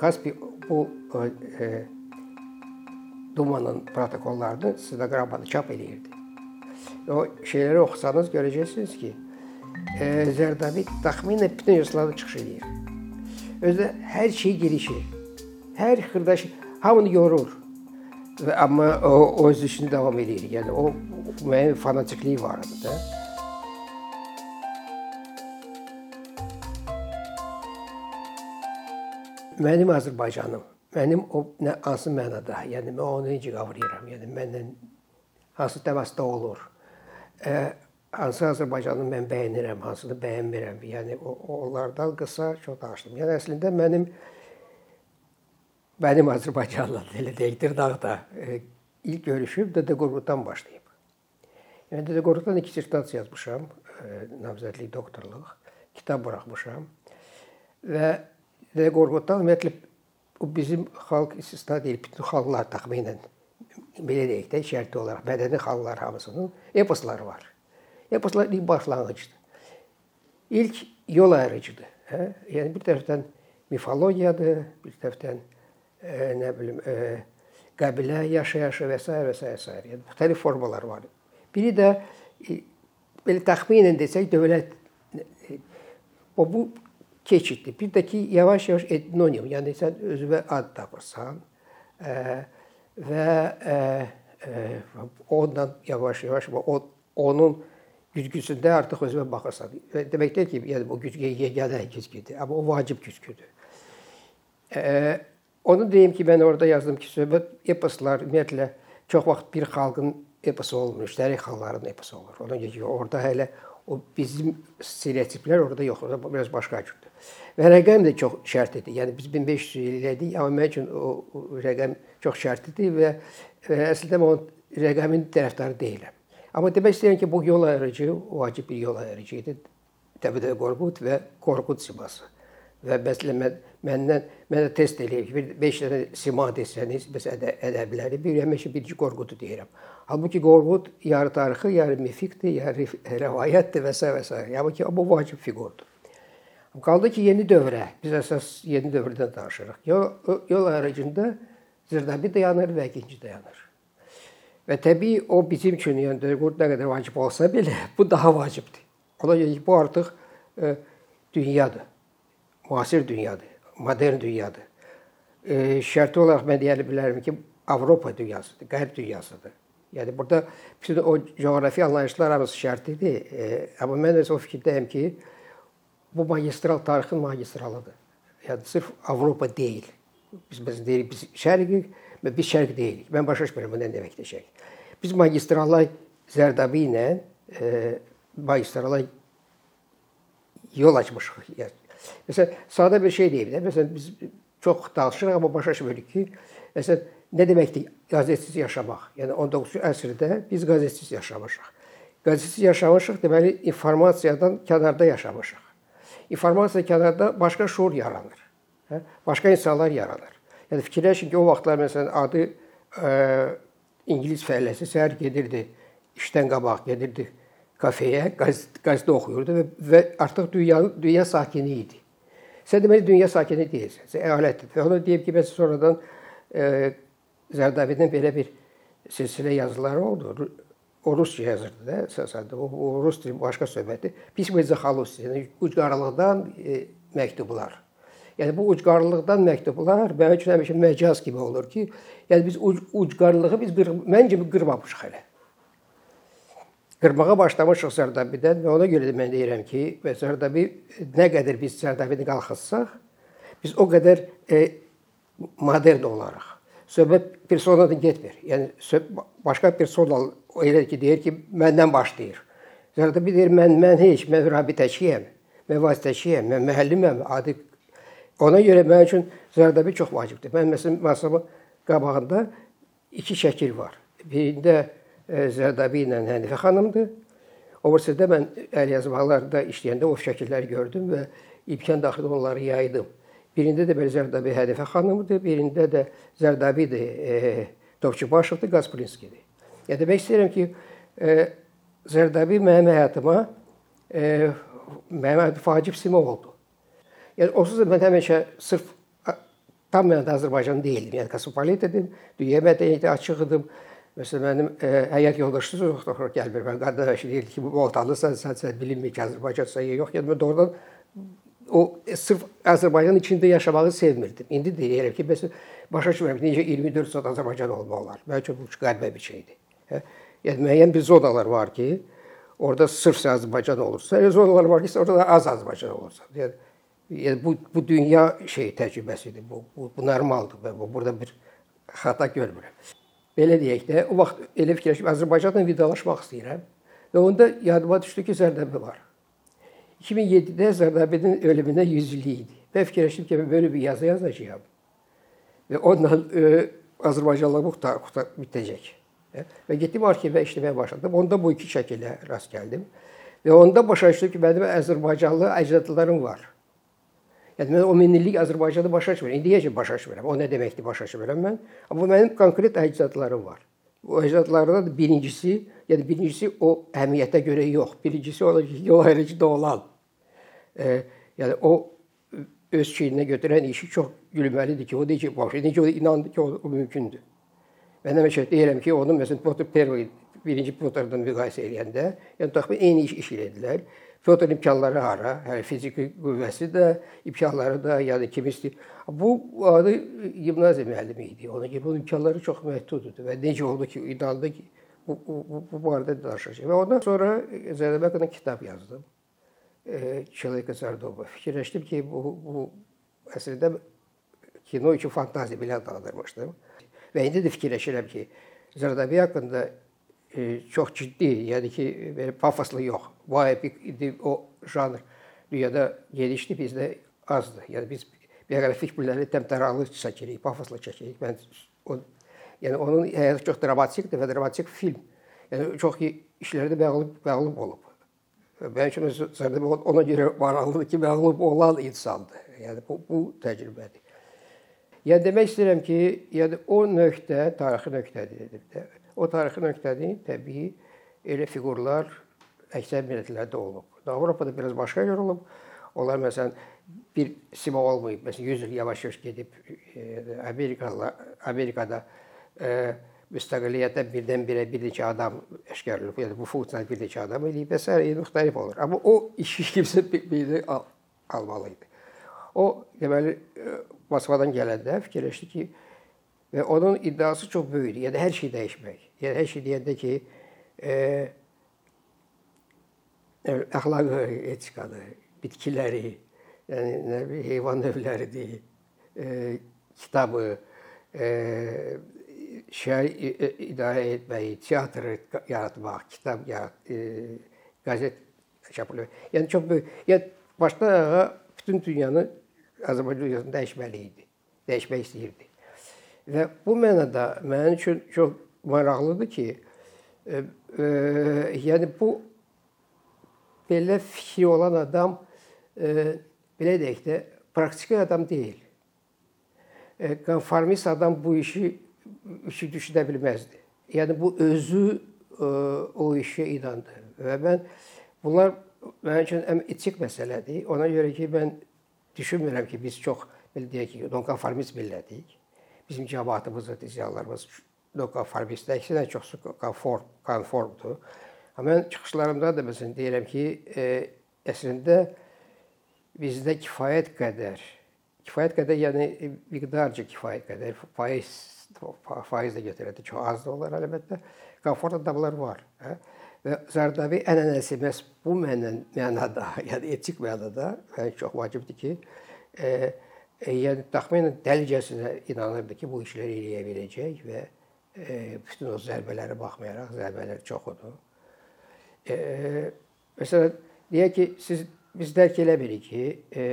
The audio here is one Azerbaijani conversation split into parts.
Kaspi bu e, Dumanın protokollarını stenogramada çap eləyirdi. O şeyləri oxusanız görəcəksiniz ki, e, Zərdabi təxminən bütün yazılarda çıxış eləyir. Özü hər şey girişir. Hər xırda şey hamını yorur. Və amma o, öz işini davam edir. Yəni o müəyyən fanatikliyi var idi da. Mənim Azərbaycanım, mənim o nə hansı mənada, yəni mən onu necə qavrayıram, yəni məndən hansı təmasda olur. E, hansı Azərbaycanı mən bəyənirəm, hansını bəyənmirəm. Yəni o, onlardan qısa çox danışdım. Yəni əslində mənim Mənim Azərbaycanla elə deyildir dağda. E, ilk görüşüm Dədə Qorquddan başlayıb. Yəni Dədə Qorquddan iki dissertasiya yazmışam, e, namizədlik doktorluq, kitab buraxmışam. Və Dədə Qorquddan ümumiyyətlə bu bizim xalq istisna deyil, bütün xalqlar təxminən belə deyək də şərti olaraq mədəni xalqlar hamısının eposları var. Eposlar ilk başlanğıcdır. İlk yol ayrıcıdır. Hə? Yəni bir tərəfdən mifologiyadır, bir tərəfdən e, nə bilim e, qəbilə yaşayışı və s. və s. və s. Yəni müxtəlif formalar var. Biri də e, belə təxminən desək dövlət e, o bu keçiddir. Bir də ki, yavaş-yavaş etnonim, yəni sən özünə ad tapırsan e, və e, e, ondan yavaş-yavaş o onun güzgüsündə artıq özünə baxırsan. Demək deyil ki, yəni bu güzgüyə yeganə güzgüdür, amma o vacib güzgüdür. E, Onu deyim ki, mən orada yazdım ki, söhbət eposlar ümumiyyətlə çox vaxt bir xalqın eposu olmur, müştərək xalqların eposu olur. Ona görə ki, orada hələ o bizim stereotiplər orada yox, orada biraz başqa cürdür. Və rəqəm də çox şərtidir. Yəni biz 1500 il elədik, amma mənim üçün o, o rəqəm çox şərtidir və, və əslində mən rəqəmin tərəfdarı deyiləm. Amma demək istəyirəm ki, bu yol ayırıcı vacib bir yol ayırıcı idi. Təbii Qorqud və Qorqud siması və məsələn mən, məndən mənə test eləyir ki, 5 dənə sima desəniz, bəs ədə, ədəbləri bir həmişə birinci Qorqudu deyirəm. Halbuki Qorqud yarı tarixi, yarı mifikdir, yarı rəvayətdir və s. və s. Yəni ki, bu vacib fiqurdur. Qaldı ki, yeni dövrə, biz əsas yeni dövrdən danışırıq. Yol, yol ayrıcında Zirdabi dayanır və ikinci dayanır. Və təbii o bizim üçün, yəni Qorqud nə qədər vacib olsa belə, bu daha vacibdir. Ona görə ki, bu artıq e, dünyadır müasir dünyadır, modern dünyadır. E, şərti olaraq mən deyə bilərəm ki, Avropa dünyasıdır, Qərb dünyasıdır. Yəni burada bütün o coğrafi anlayışlar hamısı şərtidir. E, amma mən öz o fikirdəyəm ki, bu magistral tarixin magistralıdır. Yəni sırf Avropa deyil. Biz biz deyirik biz şərqik və biz şərq deyilik. Mən başa düşmürəm bu nə deməkdir şərq. Biz magistrallar Zərdabi ilə e, magistrallar yol açmışıq. Yəni Məsələn, sadə bir şey deyim də. Məsələn, biz çox danışırıq, amma başa düşmürük ki, məsələn, nə deməkdir qazetsiz yaşamaq? Yəni 19-cu əsrdə biz qazetsiz yaşamışıq. Qazetsiz yaşamışıq, deməli informasiyadan kənarda yaşamışıq. İnformasiya kənarda başqa şuur yaranır. Hə? Başqa insanlar yaranır. Yəni fikirləşin ki, o vaxtlar məsələn adı ə, ingilis fəhləsi səhər gedirdi, işdən qabaq gedirdi kafeyə, qəzet, qəzetə oxuyurdu və, və artıq dünya dünya sakini idi. Sən deməli dünya sakini deyilsən. Sən əyalətdir. Və ona deyib ki, bəs sonradan e, Zərdabidən belə bir silsilə yazıları oldu. O rusca yazırdı da əsasən. O, o rus dili başqa söhbətdir. Pismo zaxalus, yəni ucqarlıqdan e, məktublar. Yəni bu ucqarlıqdan məktublar mənim üçün həmişə məcaz kimi olur ki, yəni biz uc, ucqarlığı biz qır, məncə qırmamışıq hələ qırmağa başlamışıq Zərdabidən və ona görə də mən deyirəm ki, və Zərdabi nə qədər biz Zərdabini qalxıtsaq, biz o qədər e, modern olarıq. Söhbət personadan getmir. Yəni başqa persona elə ki, deyir ki, məndən başlayır. Zərdabi deyir, mən mən heç, mən rabitəçiyəm, mən vasitəçiyəm, mən müəlliməm, adi Ona görə mənim üçün Zərdabi çox vacibdir. Mən məsələn masamın qabağında iki şəkil var. Birində Zərdabi ilə Hənifə xanımdır. O birisidə mən əl yazmalarda işləyəndə o şəkilləri gördüm və imkan daxilində onları yaydım. Birində də belə Zərdabi Hənifə xanımdır, birində də Zərdabidir, e, Topçubaşovdur, Qasprinskidir. Yəni demək istəyirəm ki, e, Zərdabi mənim həyatıma e, mənim vacib sima oldu. Yəni onsuz da mən həmişə sırf tam mənada Azərbaycan deyildim. Yəni kosmopolit idim, dünya mədəniyyəti açıq idim. Məsələn mənim ə, həyat yoldaşım doktor gəlmir. Mən qardaş deyirdi ki, bu ortalıqsa sən, sən bilinmir ki, Azərbaycansa yox. Yəni mən doğrudan o sırf Azərbaycan içində yaşamağı sevmirdim. İndi deyirəm ki, məsələn başa düşmürəm necə 24 saat Azərbaycan olmaq olar. Mənim üçün bu qəribə bir şeydir. Hə? Yəni müəyyən bir zonalar var ki, orada sırf Azərbaycan olursa, elə zonalar var ki, orada da az Azərbaycan olursa. Yəni Yəni bu bu dünya şey təcrübəsidir. Bu bu, bu normaldır. Bu burada bir xəta görmürəm. Belə deyək də, o vaxt elə fikirləşib Azərbaycanla vidalaşmaq istəyirəm və onda yadıma düşdü ki, Zərdəbi var. 2007-də Zərdəbinin ölümünə 100 illik idi. Mən fikirləşdim ki, belə bir yazı yazacağam. Və onunla e, Azərbaycanla quta bitəcək. Və getdim arxivə işləməyə başladım. Onda bu iki şəkilə rast gəldim. Və onda başa düşdüm ki, mənim Azərbaycanlı əcdadlarım var. Yəni mən o minillik Azərbaycanı başa düşmürəm. İndiyə ki başa düşmürəm. O nə deməkdir başa düşmürəm mən. Amma mənim konkret əcdadlarım var. O əcdadlardan da birincisi, yəni birincisi o əhəmiyyətə görə yox. Birincisi o ki, yol ayrıcıda olan. E, yəni o öz çiyninə götürən işi çox gülməlidir ki, o ki, bax, necə o inandı ki, o, o mümkündür. Mən həmişə deyirəm ki, onun məsələn Potter Perry birinci Potterdan müqayisə edəndə, yəni təxminən eyni iş iş elədilər. Zaten imkanları hara, yani fiziki qüvvəsi də, imkanları da, yəni kimisi bu adı gimnaziya müəllimi idi. Ona görə bunun imkanları çox məhduddur və necə oldu ki, idealda ki, bu, bu, bu, bu barədə danışacağıq. Və ondan sonra Zəlbəqənin kitab yazdım. E, Çelika Zardoba. Fikirləşdim ki, bu, bu əslində kino üçün fantaziya belə adlandırmışdım. Və indi də fikirləşirəm ki, Zardobi haqqında e, çox ciddi, yəni ki, belə pafoslu yox. Vay idi o janr dünyada genişdir, bizdə azdır. Yəni biz bioqrafik filmləri təmtəralı çəkirik, pafoslu çəkirik. Mən o yəni onun həyatı çox dramatikdir və dramatik film. Yəni çox işlərdə məğlub məğlub olub. Mənim üçün zərdəb ona görə maraqlıdır ki, məğlub olan insandır. Yəni bu bu təcrübədir. Yəni demək istəyirəm ki, yəni o nöqtə tarixi nöqtədir dedim. O tarixi nöqtədə təbii elə fiqurlar əksər millətlərdə olub. Avropada biraz başqa cür olub. Onlar məsələn bir sima olmayıb. Məsələn 100 il yavaş-yavaş gedib e, Amerikada Amerikada e, müstəqilliyyətə birdən-birə bir neçə adam əşkar olub. Yəni bu funksiyanı bir neçə adam eləyib və s. müxtəlif olur. Amma o işi kimsə bir al almalı idi. O deməli e, Moskvadan gələndə fikirləşdi ki, və onun iddiası çox böyükdür. Yəni hər şey dəyişmək. Yəni hər şey deyəndə ki, e, əxlaqı, etikadı, bitkiləri, yəni nə bir heyvan növləridir, e, kitabı, e, şeir idarə etməyi, teatr yaratmaq, kitab yarat, e, qəzet çap etmək. Yəni çox böyük. Yəni başdan bütün dünyanı Azərbaycan dəyişməli idi. Dəyişmək istəyirdi. Və bu mənada mənim üçün çox maraqlıdır ki, e, e, yəni bu belə fikri olan adam e, belə deyək də praktiki adam deyil. E, konformist adam bu işi işi düşünə bilməzdi. Yəni bu özü e, o işə inandı və mən bunlar mənim üçün həm etik məsələdir. Ona görə ki, mən düşünmürəm ki, biz çox belə deyək ki, nonkonformist millətik bizim cəmaatımız, ziyalılarımız nonkonformistlər, əksinə çoxsu konform, konformdur. Amma mən çıxışlarımda da məsələn deyirəm ki, e, əslində bizdə kifayət qədər, kifayət qədər yəni miqdarca kifayət qədər faiz faiz də götürəndə çox az da olar əlbəttə. Konfort adamlar var, hə? Və Zardavi ənənəsi məhz bu məndən mənada, yəni etik mənada yəni çox vacibdir ki, e, E, yəni təxminən dəlicəsinə inanırdı ki, bu işləri eləyə biləcək və e, bütün o zərbələrə baxmayaraq, zərbələr çoxudur. E, məsələn, deyək ki, siz biz dərk eləmirik ki, e,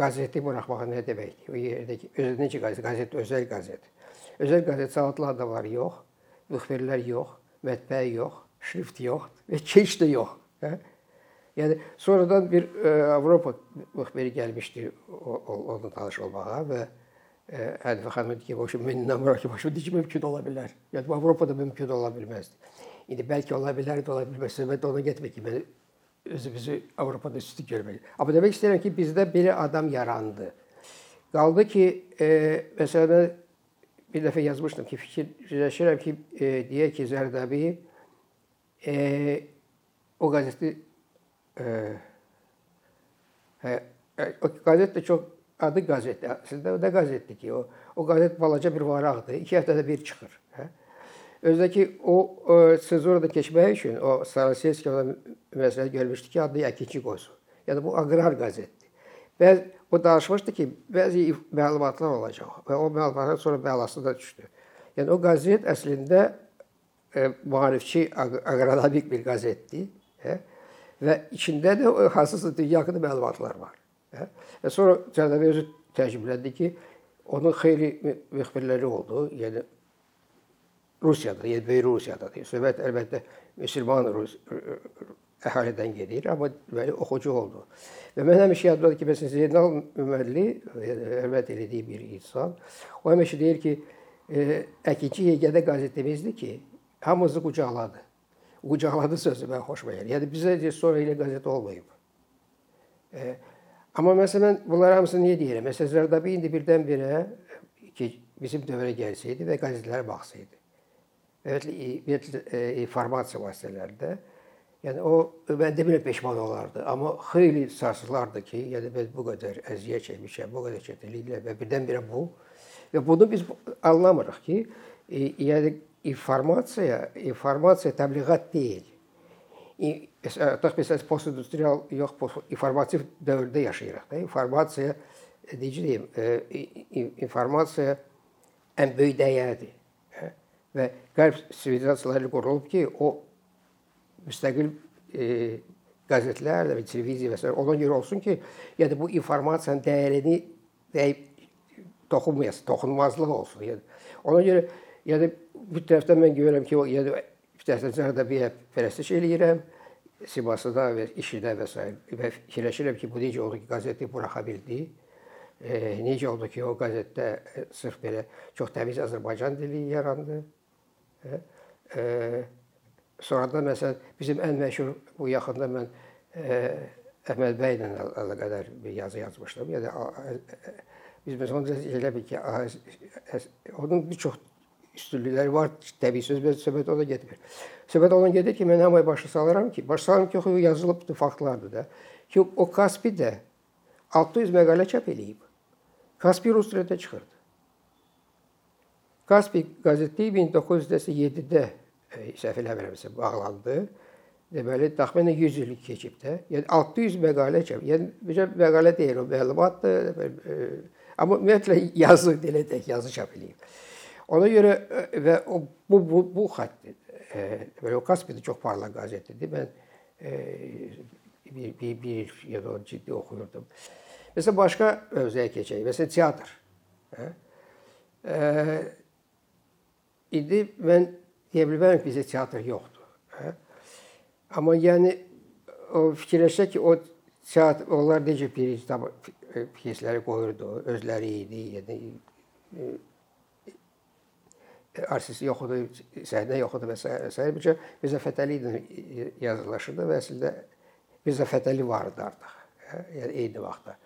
qazeti buraxmaq nə deməkdir? O yerdəki özü necə qəzet, qəzet özəl qəzet. Özəl qəzet savadlı adamlar yox, müxbirlər yox, mətbəə yox, şrift yox və keç də yox. Hə? Yəni sonradan bir ə, e, Avropa müxbiri gəlmişdi onunla tanış olmağa və Hənifə xanım dedi ki, "Boşu mən inanmıram ki, boşu ki, mümkün ola bilər." Yəni bu Avropada mümkün ola bilməzdi. İndi bəlkə ola bilər, ola bilməz. Söhbət ona getmir ki, mən özümüzü Avropada üstün görməliyik. Amma demək istəyirəm ki, bizdə belə adam yarandı. Qaldı ki, e, məsələn bir dəfə yazmışdım ki, fikirləşirəm ki, e, deyək ki, Zərdəbi e, o qəzeti e, e, o qəzet də çox adı qəzetdir. Əslində o da qəzetdir ki, o o qəzet balaca bir varaqdır. 2 həftədə bir çıxır, hə? Özdəki o, o senzurada keçmək üçün o Sarasevski ona məsləhət görmüşdü ki, adını əkinçi qoysun. Yəni bu aqrar qəzetdir. Bəzi o danışmışdı ki, bəzi məlumatlar olacaq və o məlumatlar sonra bəlası da düşdü. Yəni o qəzet əslində e, maarifçi aqronomik bir qəzetdir, hə? Və içində də hansısa haqqında məlumatlar var. Hə? Və sonra Cənubi özü təəccübləndi ki, onun xeyli müxbirləri oldu. Yəni Rusiyada, yəni Böyük Rusiyadadır. Söhbət əlbəttə müsəlman Rus əhalidən gedir, amma deməli oxucu oldu. Və mən həmişə yadımdadır ki, məsələn Zeynal Ömərli hörmət elədiyi bir insan, o həmişə deyir ki, e, əkinçi yeganə qəzetimizdir ki, hamımızı qucaqladı. Qucaqladı sözü mən xoşuma gəlir. Yəni bizə sonra elə qəzet olmayıb. E, amma məsələn bunlar hamısını niyə deyirəm? Məsələn Zərdabi indi birdən-birə ki, bizim dövrə gəlsəydi və qəzetlərə baxsaydı. Ümumiyyətlə e, informasiya vasitələrində Yəni o mən demirəm peşman olardı, amma xeyli sarsılardı ki, yəni mən bu qədər əziyyət çəkmişəm, bu qədər çətinliklə və birdən-birə bu və bunu biz anlamırıq ki, e, yəni informasiya, informasiya təbliğat deyil. Artıq məsələn postindustrial yox, informativ dövrdə yaşayırıq da. İnformasiya necə deyim, informasiya ən böyük dəyərdir. Və qərb sivilizasiyaları qurulub ki, o müstəqil e, qəzetlər və televiziya və s. ona görə olsun ki, yəni bu informasiyanın dəyərini dəyib toxunmayasın, toxunmazlıq olsun. Yəni ona görə yəni bu tərəfdən mən görürəm ki, o yəni bir tərəfdən də bir pərəstiş eləyirəm simasında və işində və s. və fikirləşirəm ki, bu necə oldu ki, qəzeti buraxa bildi. E, necə oldu ki, o qəzetdə e, sırf belə çox təmiz Azərbaycan dili yarandı. E, e, Sonradan məsələn bizim ən məşhur bu yaxında mən e, Əhməd bəylə əlaqədar bir yazı yazmışdım. Yəni biz məsələn elə bil ki, onun bir çox üstünlükləri var, təbii söz söhbət ona getmir. Söhbət ona gedir ki, mən hamıya başa salıram ki, başa salıram ki, o yazılıbdı, faktlardır da. Ki o Kaspi də 600 məqalə çap eləyib. Kaspi rus dilində çıxırdı. Kaspi qəzeti 1907-də səhv eləmirəmsə bağlandı. Deməli, təxminən 100 il keçib də. Yəni 600 məqalə çap. Yəni bir məqalə deyil, o məlumatdır. E, amma ümumiyyətlə yazı tək yazı çap eləyib. Ona görə e, və o bu bu, bu xətt deməli o Kaspiyada çox parlaq qəzetdir. Mən e, bir, bir, bir ya da ciddi oxuyurdum. Məsələn başqa mövzuya keçək. Məsələn teatr. Hə? E, indi mən deyə bilmərəm ki, bizdə teatr yoxdur. Hə? Amma yəni o fikirləşsək ki, o teatr onlar necə birinci tab pyesləri qoyurdu, özləri idi, yəni e, artist yox idi, səhnə yox idi və s. s. Bircə Mirzə Fətəli ilə yazılaşırdı və əslində Mirzə Fətəli vardı artıq. Yəni eyni vaxtda.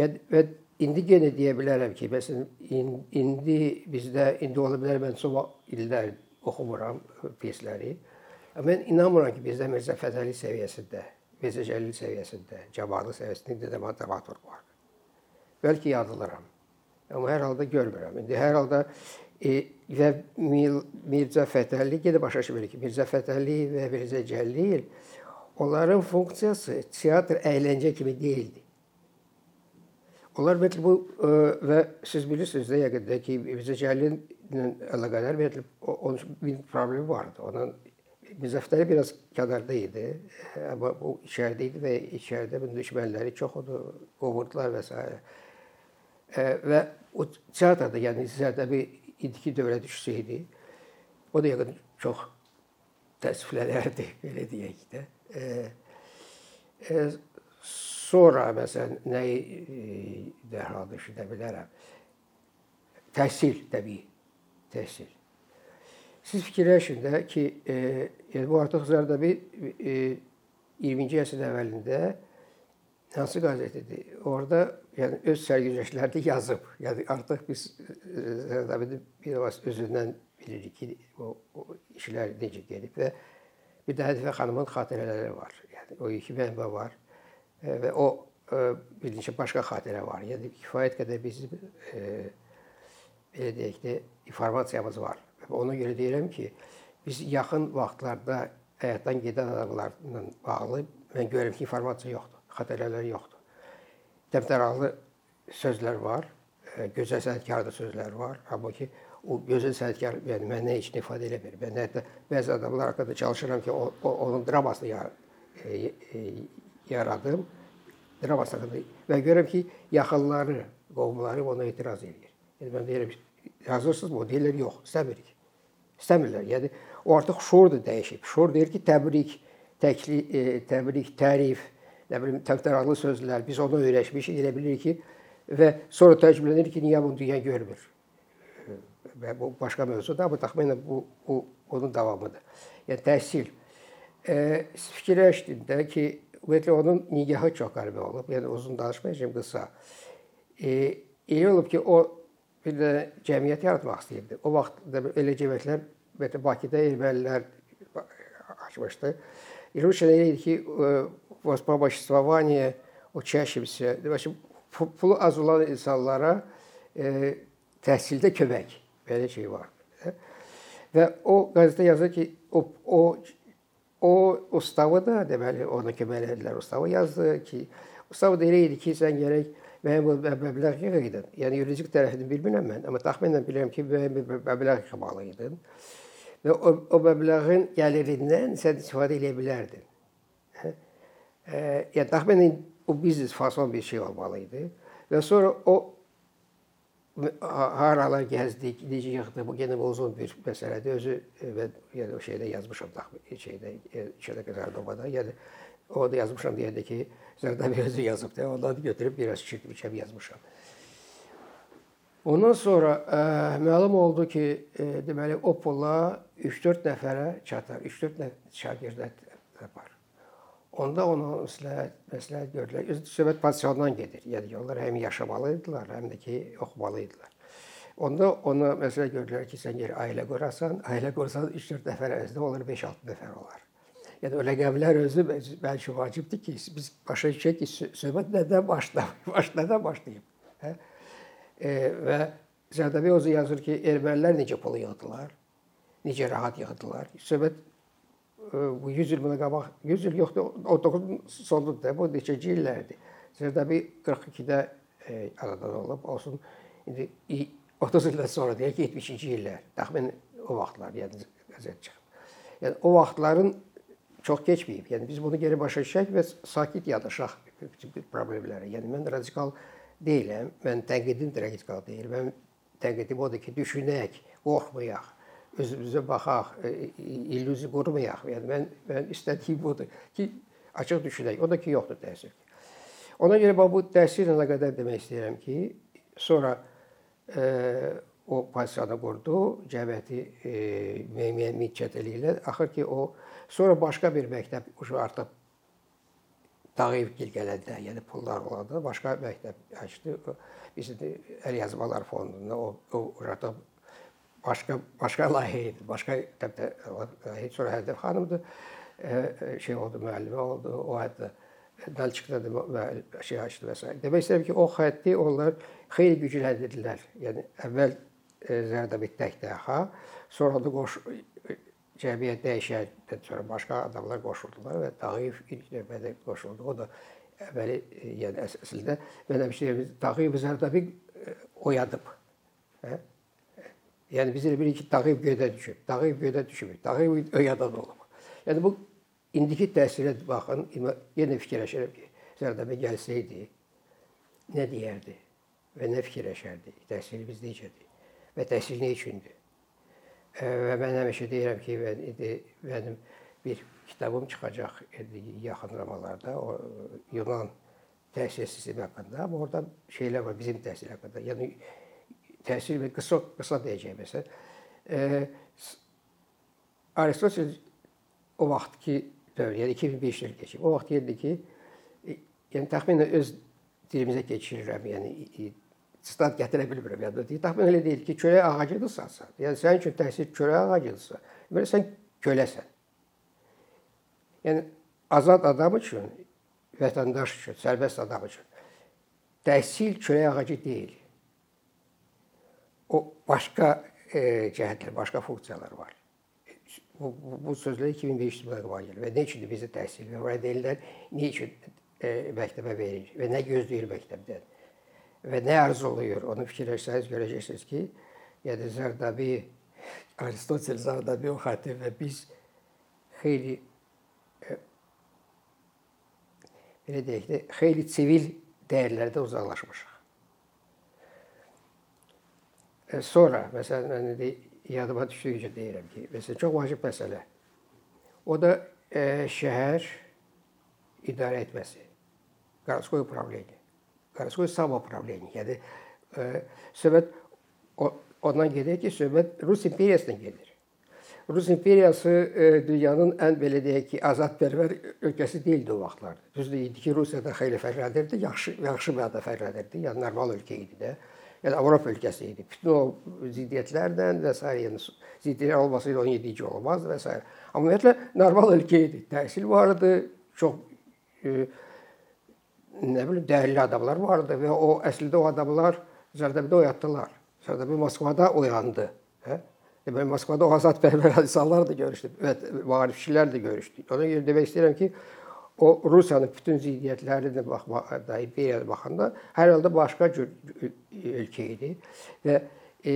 Yəni və indi yenə deyə bilərəm ki, məsələn indi bizdə indi ola bilər mən çox illər oxumuram pyesləri. Mən inanmıram ki, bizdə Mirzə Fətəli səviyyəsində, Mirzə Cəlil səviyyəsində, Cabarlı səviyyəsində də dramaturq var. Bəlkə yazılıram. Amma hər halda görmürəm. İndi hər halda e, və Mirzə Fətəli gedə başa düşmür ki, Mirzə Fətəli və Mirzə Cəlil onların funksiyası teatr əyləncə kimi deyildi. Onlar ümumiyyətlə bu ə, e, və siz bilirsiniz də yəqində ki, Mirzə Cəlilin əlaqədar ümumiyyətlə onun bir problemi vardı. Onun Mirzəfətəli biraz kənarda idi, amma o içəridə idi və içəridə bunun düşmənləri çox onu qovurdular və s. Və o teatrda, yəni Zərdəbi indiki dövrə düşsəydi, o da yəqin çox təəssüflənərdi, belə deyək də. E, e, Sonra məsələn nəyi dərhal düşünə bilərəm? Təhsil təbii, təhsil. Siz fikirləşin də ki, e, yəni bu artıq Zərdabi e, 20-ci əsrin əvvəlində hansı qəzetədir? Orada yəni öz sərgüzəştlərini yazıb. Yəni artıq biz Zərdabini bir az özündən bilirik ki, o, o işlər necə gedib və bir də Hədifə xanımın xatirələri var. Yəni o iki mənbə var e, və o e, bir neçə başqa xatirə var. Yəni kifayət qədər bizim e, belə deyək də informasiyamız var. Və ona görə deyirəm ki, biz yaxın vaxtlarda həyatdan gedən adamlarla bağlı mən görürəm ki, informasiya yoxdur xatirələri yoxdur. Təmtəralı sözlər var, e, gözəl sənətkarda sözlər var, amma ki o gözəl sənətkar yəni məndən heç nə ifadə eləmir. Mən hətta bəzi adamlar haqqında çalışıram ki, o, o onun dramasını yar, e, e, yaradım. Draması haqqında və görürəm ki, yaxınları, qovumları ona etiraz edir. Yəni mən deyirəm, yazırsınızmı? O deyirlər, yox, istəmirik. İstəmirlər. Yəni o artıq şuur da dəyişib. Şuur deyir ki, təbrik, təkli, e, təbrik, tərif, nə bilim təkrarlı sözlər, biz onu öyrəşmişik, elə bilirik ki, və sonra təəccüblənir ki, niyə bunu dünya görmür. Və bu başqa mövzudur, amma təxminən bu, bu onun davamıdır. Yəni təhsil. E, fikirləşdim də ki, ümumiyyətlə onun nigahı çox qəribə olub. Yəni uzun danışmayacağam, qısa. E, elə olub ki, o bir də cəmiyyət yaratmaq istəyirdi. O vaxt elə cəmiyyətlər ümumiyyətlə Bakıda ermənilər açmışdı. Rusiya elə idi ki, basma başçılavaniyə o çəkimsə, deməli pulu az olan insanlara e, təhsildə kömək belə şey var. Və o qəzetə yazır ki, o o o ustava da deməli ona kömək etdilər. Ustava yazdı ki, ustava da elə idi ki, sən gərək mənim bu məbləğ yığıydın. Yəni yuridik tərəfini bilmirəm mən, amma təxminən bilirəm ki, mənim bir məbləğ yığmalıydın. Və o, o məbləğin gəlirindən sən istifadə edə bilərdin. E, yəni təxminən o biznes fason bir şey olmalı idi. Və sonra o haralar gəzdik, necə yığdı, bu yenə uzun bir məsələdir. Özü və yəni o şeydə yazmışam təxmin şeydə şeydə Qəzərdobada. Yəni o da yazmışam deyəndə ki, Zərdabi özü yazıb da, ondan götürüb biraz çirkmişəm yazmışam. Ondan sonra ə, məlum oldu ki, ə, deməli o pula 3-4 nəfərə çatar, 3-4 nəfər şagirdlər tapar. Onda ona məsləhət, məsləhət gördülər. Öz söhbət pensiondan gedir. Yəni onlar həm yaşamalıdılar, həm də ki, oxumalıdılar. Onda ona məsələ gördülər ki, sən yer ailə qurasan, ailə qursan 3-4 nəfər əvəzində olur 5-6 nəfər olar. Yəni o ləqəblər özü bəlkə vacibdir ki, biz başa düşək ki, söhbət nədən başlayıb, baş nədən başlayıb. Hə? E, və Zərdabi özü yazır ki, ermənilər necə pul yığdılar, necə rahat yığdılar. Söhbət bu 100 il buna qabaq, 100 il yoxdur, 19-un sonudur da, bu neçəci illərdir. Zərdabi 42-də e, anadan olub, olsun indi 30 ildən sonra deyək ki, 70-ci illər, təxminən o vaxtlar, yəni qəzet çıxıb. Yəni o vaxtların çox keçməyib. Yəni biz bunu geri başa düşək və sakit yanaşaq problemlərə. Yəni mən radikal deyiləm, mən tənqidim radikal deyil. Mən tənqidim odur ki, düşünək, qorxmayaq özümüzə baxaq, e, illüziya qurmayaq. Yəni mən mən istədiyim budur ki, açıq düşünək. O da ki, yoxdur təsir. Ona görə bu təsirlə əlaqədar demək istəyirəm ki, sonra e, o pasiyanı qurdu, cəmiyyəti e, müəyyən miqyat eləyirlər. Axır ki, o sonra başqa bir məktəb uşaq artıq Dağıyev gil gələndə, yəni pullar olanda başqa məktəb açdı. Biz əl yazmalar fondunda o, o artıq başqa başqa layihə idi. Başqa layihə sonra Hədəf xanımdır. E, şey oldu, müəllimə oldu. O hətta Nalçıqda da şey açdı və s. Demək istəyirəm ki, o xətti onlar xeyli gücləndirdilər. Yəni əvvəl e, Zərdabit tək-tənha, sonra da qoş cəmiyyət dəyişəndən sonra başqa adamlar qoşuldular və Dağıyev ilk növbədə qoşuldu. O da əvvəli yəni əslində mən həmişə Dağıyev Zərdabi oyadıb. Hə? Yəni biz elə bilirik ki, Dağıyev göydə düşüb. Dağıyev göydə düşmür. Dağıyev öyadan olub. Yəni bu indiki təsirə baxın, yenə fikirləşirəm ki, Zərdəbə gəlsəydi nə deyərdi və nə fikirləşərdi? Təhsilimiz necədir? Və təhsil nə üçündür? Və mən həmişə deyirəm ki, mənim bir kitabım çıxacaq yaxın zamanlarda, o Yunan təhsil sistemi haqqında, amma orada şeylər var bizim təhsil haqqında. Yəni təsir və qısa qısa deyəcəyim məsəl. E, Aristotel o vaxtki dövr, yəni 2005 il keçib. O vaxt deyirdi ki, yəni təxminən öz dilimizə keçirirəm. Yəni stat gətirə bilmirəm. Yəni təxminən elə deyir ki, çörək ağacıdırsa, yəni sənin üçün təhsil çörək ağacıdırsa, belə sən köləsən. Yəni azad adam üçün, vətəndaş üçün, sərbəst adam üçün təhsil çörək ağacı deyil. Başqa e, cəhətlər, başqa funksiyalar var. Bu, bu, bu sözlər 2500 ildən qabaq gəlir və nə üçün bizə təhsil və valideynlər nə üçün e, məktəbə verir və nə gözləyir məktəbdən və nə arzuluyur, onu fikirləşsəniz görəcəksiniz ki, yəni Zərdabi, Aristotel Zərdabi o xətti və biz xeyli e, belə deyək də, xeyli sivil dəyərlərdə uzaqlaşmışıq. E, sonra məsələn mən indi yadıma düşdükcə deyirəm ki, məsələn çox vacib məsələ. O da e, şəhər idarə etməsi. Городское управление. Городское самоуправление. Yəni e, söhbət ondan gedir ki, söhbət Rus imperiyasından gedir. Rus imperiyası e, dünyanın ən belə deyək ki, azadpərvər ölkəsi deyildi o vaxtlar. Düzdür idi ki, Rusiyada xeyli fərqlənirdi, yaxşı yaxşı mənada fərqlənirdi, yəni normal ölkə idi də. Yəni Avropa ölkəsi idi. Bütün o ziddiyyətlərlə və s. yəni ziddiyyət olmasa ilə 17-ci olmazdı və s. Amma ümumiyyətlə normal ölkə idi. Təhsil var idi, çox e, nə bilim dəyərli adamlar vardı və o əslində o adamlar Zərdəbidə oyatdılar. Zərdəbi Moskvada oyandı. Hə? Deməli Moskvada o azadpərvər insanlar da görüşdü və maarifçilər də görüşdü. Ona görə demək istəyirəm ki, o Rusiyanın bütün ziddiyyətlərinə baxmaqda, imperiyaya baxanda hər halda başqa cür ölkə idi və e,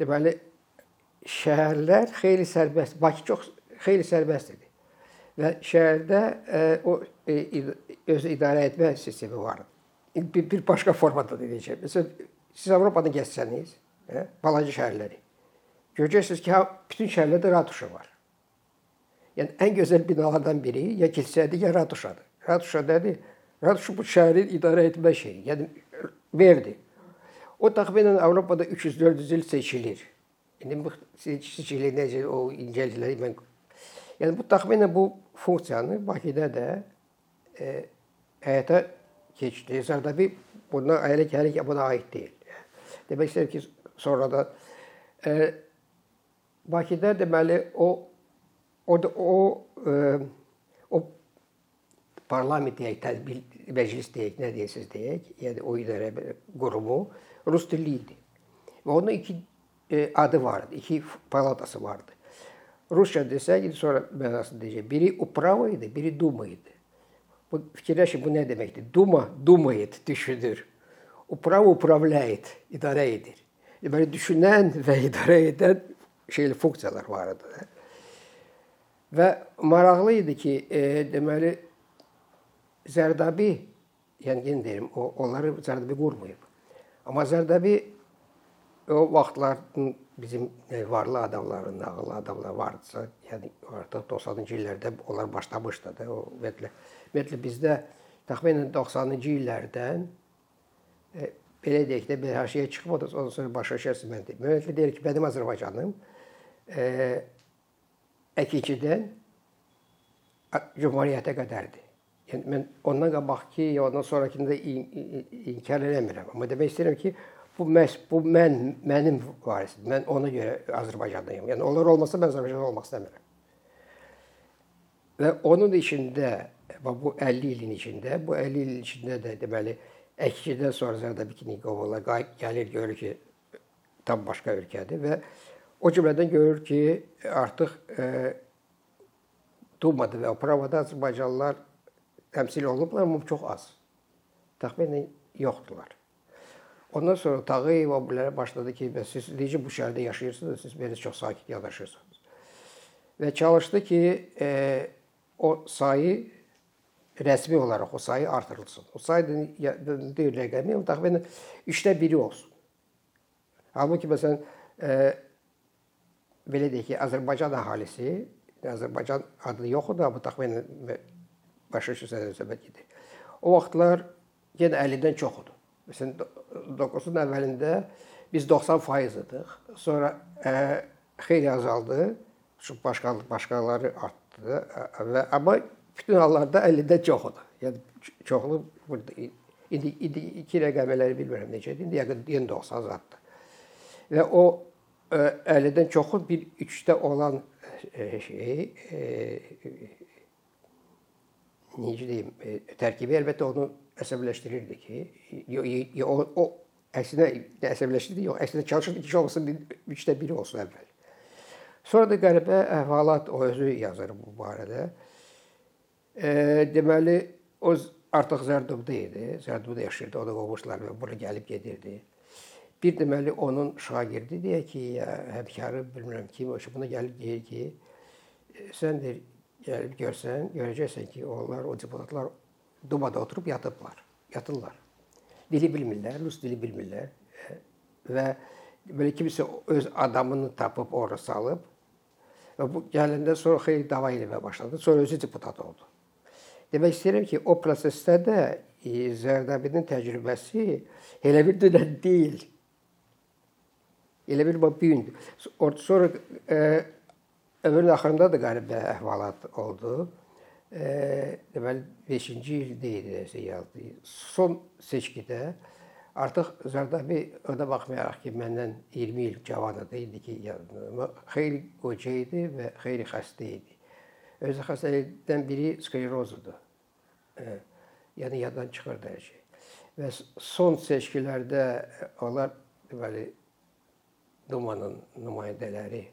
deməli şəhərlər xeyli sərbəst, Bakı çox xeyli sərbəst idi. Və şəhərdə e, o e, öz idarə etmə sistemi var. Bir, bir başqa formada deyəcəm. Məsələn, siz Avropada gəzsəniz, hə, balaca şəhərləri Görəcəksiniz ki, bütün şəhərlərdə ratuşa var. Yəni ən gözəl binalardan biri ya kilsədir, ya ratuşadır. Ratuşa nədir? Ratuşa bu şəhərin idarə etmə şeyi, yəni verdi. O təxminən Avropada 300-400 il seçilir. İndi bu seçilir necə o incəlikləri mən Yəni bu təxminən bu funksiyanı Bakıda da e, həyata keçdi. Zərdabi bundan ailə gəlir ki, buna aid deyil. Demək istəyirəm ki, sonradan e, Bakıda deməli o O da o e, o parlament deyək, tədbir, məclis deyək, nə deyirsiniz deyək, yəni o idarə qurumu rus dilli idi. Və onun iki e, eh, adı vardı, iki palatası vardı. Rusca desək, indi sonra mənasını eh, deyəcək. Biri uprava idi, biri duma idi. Bu fikirləşin bu nə deməkdir? Duma dumayet, düşünür. Uprava upravlayet, idarə edir. Deməli düşünən və idarə edən şeyli funksiyalar var idi. Və maraqlı idi ki, e, deməli Zərdabi, yəni yenə deyirəm, o onları Zərdabi qurmayıb. Amma Zərdabi o vaxtların bizim e, varlı adamların, ağıllı adamlar vardısa, yəni artıq 90-cı illərdə onlar başlamışdı da o ümumiyyətlə. Ümumiyyətlə bizdə təxminən 90-cı illərdən e, belə deyək də bir haşiyə çıxmadı, ondan sonra başa düşərsiniz mən deyim. Ümumiyyətlə deyir ki, mənim Azərbaycanım e, əkinçidən Cümhuriyyətə qədərdir. Yəni mən ondan qabaqki, ya ondan sonrakını da in, in, inkar eləmirəm. Amma demək istəyirəm ki, bu məhz bu mən mənim varisim. Mən ona görə Azərbaycandayam. Yəni onlar olmasa mən Azərbaycanda olmaq istəmirəm. Və onun içində bu 50 ilin içində, bu 50 ilin içində də deməli Əkidən sonra Zərdəbiknikovlar gəlir görür ki, tam başqa ölkədir və o cümlədən görür ki, artıq e, Dumada və Pravada Azərbaycanlılar təmsil olunublar, amma çox az. Təxminən yoxdular. Ondan sonra Tağıyev o bilərə başladı ki, bəs siz necə bu şəhərdə yaşayırsınız, siz belə çox sakit yanaşırsınız. Və çalışdı ki, e, o sayı rəsmi olaraq o sayı artırılsın. O sayı deyil rəqəmi, təxminən 3də 1-i olsun. Halbuki məsələn e, belə deyək ki, Azərbaycan əhalisi, Azərbaycan adı yoxdur, amma təxminən başa düşürsəz söhbət gedir. O vaxtlar yenə 50-dən çoxdur. Məsələn 9-un əvvəlində biz 90% idik. Sonra ə, xeyli azaldı. Çünki başqa başqaları artdı və amma bütün hallarda 50-də çox idi. Yəni çoxlu burada indi, indi iki rəqəmləri bilmirəm necədir. İndi yəqin yenə 90 zaddır. Və o 50-dən çoxu bir 3-də olan şey e, necə deyim, e, tərkibi əlbəttə onu əsəbləşdirirdi ki, o, o əksinə əsəbləşdirdi, yox, əksinə çalışırdı ki, olmasın 3-də 1 olsun əvvəl. Sonra da qəribə əhvalat o özü yazır bu barədə. E, deməli o artıq Zərdubda idi. Zərdubda yaşayırdı. O da qovmuşlar və bura gəlib gedirdi. Bir deməli onun şagirdi deyək ki, ya həmkarı bilmirəm kim, o buna gəlib deyir ki, sən deyir gəlib görsən, görəcəksən ki, onlar o deputatlar Dumada oturub yatıblar, yatırlar. Dili bilmirlər, rus dili bilmirlər və belə kimsə öz adamını tapıb ora salıb və bu gələndə sonra xeyli dava eləməyə başladı. Sonra özü deputat oldu. Demək istəyirəm ki, o prosesdə də e, Zərdabinin təcrübəsi elə bir dünən deyil. Elə bir bu gündür. Sonra e, ömrün axırında da qəribə əhvalat oldu. E, deməli 5-ci ildə idi yazdı. Son seçkidə artıq Zərdabi ona baxmayaraq ki, məndən 20 il cavan idi, indi ki, xeyli qoca idi və xeyli xəstə idi. Öz xəstəlikdən biri sklerozudur. E, yəni yaddan çıxırdı hər şey. Və son seçkilərdə onlar deməli Dumanın nümayəndələri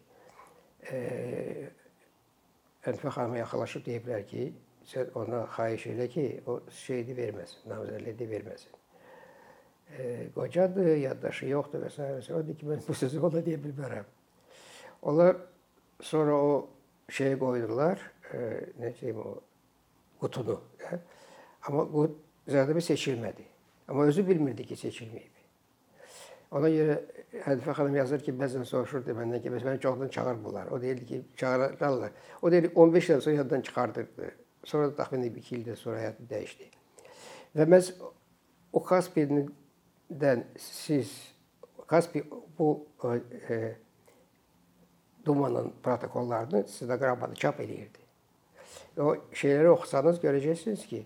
Ənfə xanıma yaxınlaşıb deyiblər ki, sən ona xahiş elə ki, o şeydi verməsin, namizədliyi verməsin. E, qocadır, yaddaşı yoxdur və s. O deyir ki, mən bu sözü ona deyə bilmərəm. Onlar sonra o şeyə qoydular, e, nə deyim o qutunu. Hə? Amma qut Zərdabi seçilmədi. Amma özü bilmirdi ki, seçilməyib. Ona görə Hədifə xanım yazır ki, bəzən soruşurdu məndən ki, bəs məni çoxdan çağırmırlar. O deyirdi ki, çağırarlar. O deyir 15 il sonra yaddan çıxardırdı. Sonra da təxminən 2 ildən sonra həyatı dəyişdi. Və məhz o Kaspiydən siz Kaspi bu e, Dumanın protokollarını stenoqramada çap eləyirdi. O şeyləri oxusanız görəcəksiniz ki,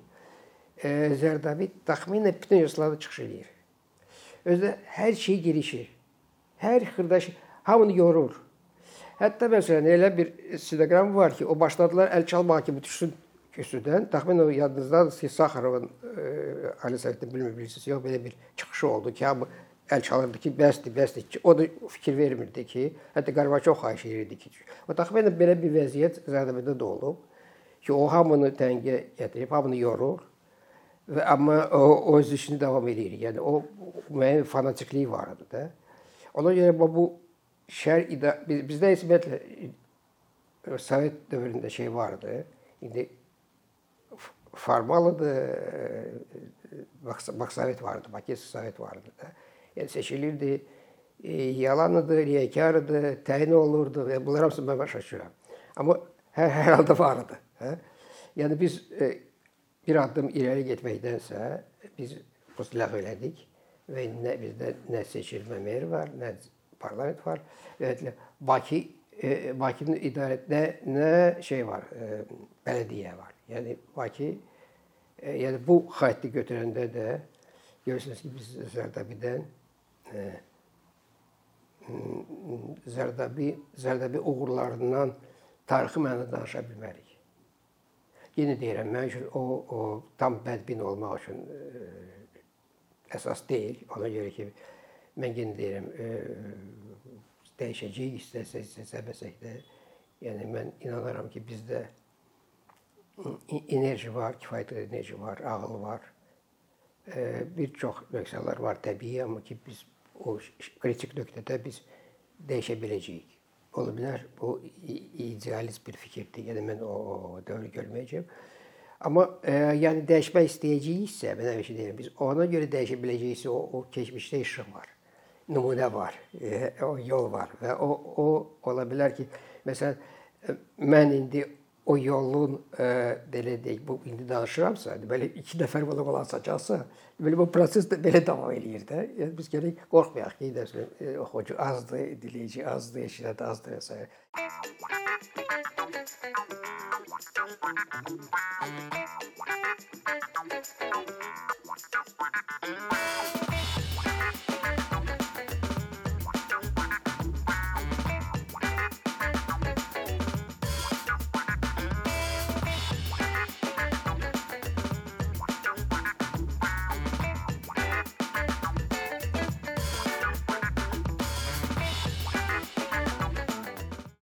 e, Zərdabi təxminən bütün yazılarda çıxış eləyir. Özdə hər şey girişir. Hər xırda şey hamını yorur. Hətta məsələn elə bir stenoqram var ki, o başladılar əl çalmağa ki, bu düşsün kürsüdən. Təxminən o yadınızdadır ki, Saxarovun e, Ali Sovetdə bilmirsiniz, yox belə bir çıxışı oldu ki, hamı əl çalırdı ki, bəsdir, bəsdir ki, o da fikir vermirdi ki, hətta Qarbaçov xahiş edirdi ki, o təxminən belə bir vəziyyət Zərdabədə də olub ki, o hamını təngə gətirib, hamını yorur və amma o, o öz işini davam edir. Yəni o müəyyən fanatikliyi var idi da. Ona görə bu şər ida biz, bizdə ümumiyyətlə e, Sovet dövründə şey vardı. İndi formalıdır. Bax Sovet vardı, Bakı Sovet vardı da. Yəni seçilirdi. E, yalanıdır, riyakarıdır, təyin olurdu və bunlar hamısını mən başa düşürəm. Amma hər, hər halda vardı. Hə? Yəni biz e, bir addım irəli getməkdənsə biz ləğv elədik və nə bizdə nə seçilmə meri var, nə parlament var. Ümumiyyətlə Bakı e, Bakının idarədə nə şey var, e, bələdiyyə var. Yəni Bakı e, yəni bu xətti götürəndə də görürsünüz ki, biz Zərdabidən e, Zərdabi Zərdabi uğurlarından tarixi mənada danışa bilmərik. Yenə deyirəm, mən üçün o, o tam bədbin olmaq üçün ə, e, əsas deyil. Ona görə ki, mən yenə deyirəm, ə, e, dəyişəcəyik istəsək, istəməsək də. Yəni mən inanıram ki, bizdə enerji var, kifayət enerji var, ağıl var. Ə, e, bir çox nöqsanlar var təbii, amma ki biz o kritik nöqtədə biz dəyişə biləcəyik ola bilər. Bu idealist bir fikirdir. Yəni mən o, o dövrü görməyəcəm. Amma e, yəni dəyişmək istəyəcəyiksə, mən həmişə deyirəm, biz ona görə dəyişə biləcəyiksə o, o keçmişdə işıq var. Nümunə var, e, o yol var və o o ola bilər ki, məsələn e, mən indi o yolun e, belə deyək, bu indi danışıramsa, deməli 2 nəfər belə olacaqsa, deməli bu proses də belə davam eləyir də. Yəni biz gərək qorxmayaq ki, məsələn, e, oxucu azdır, dinləyici azdır, eşidən azdır və s.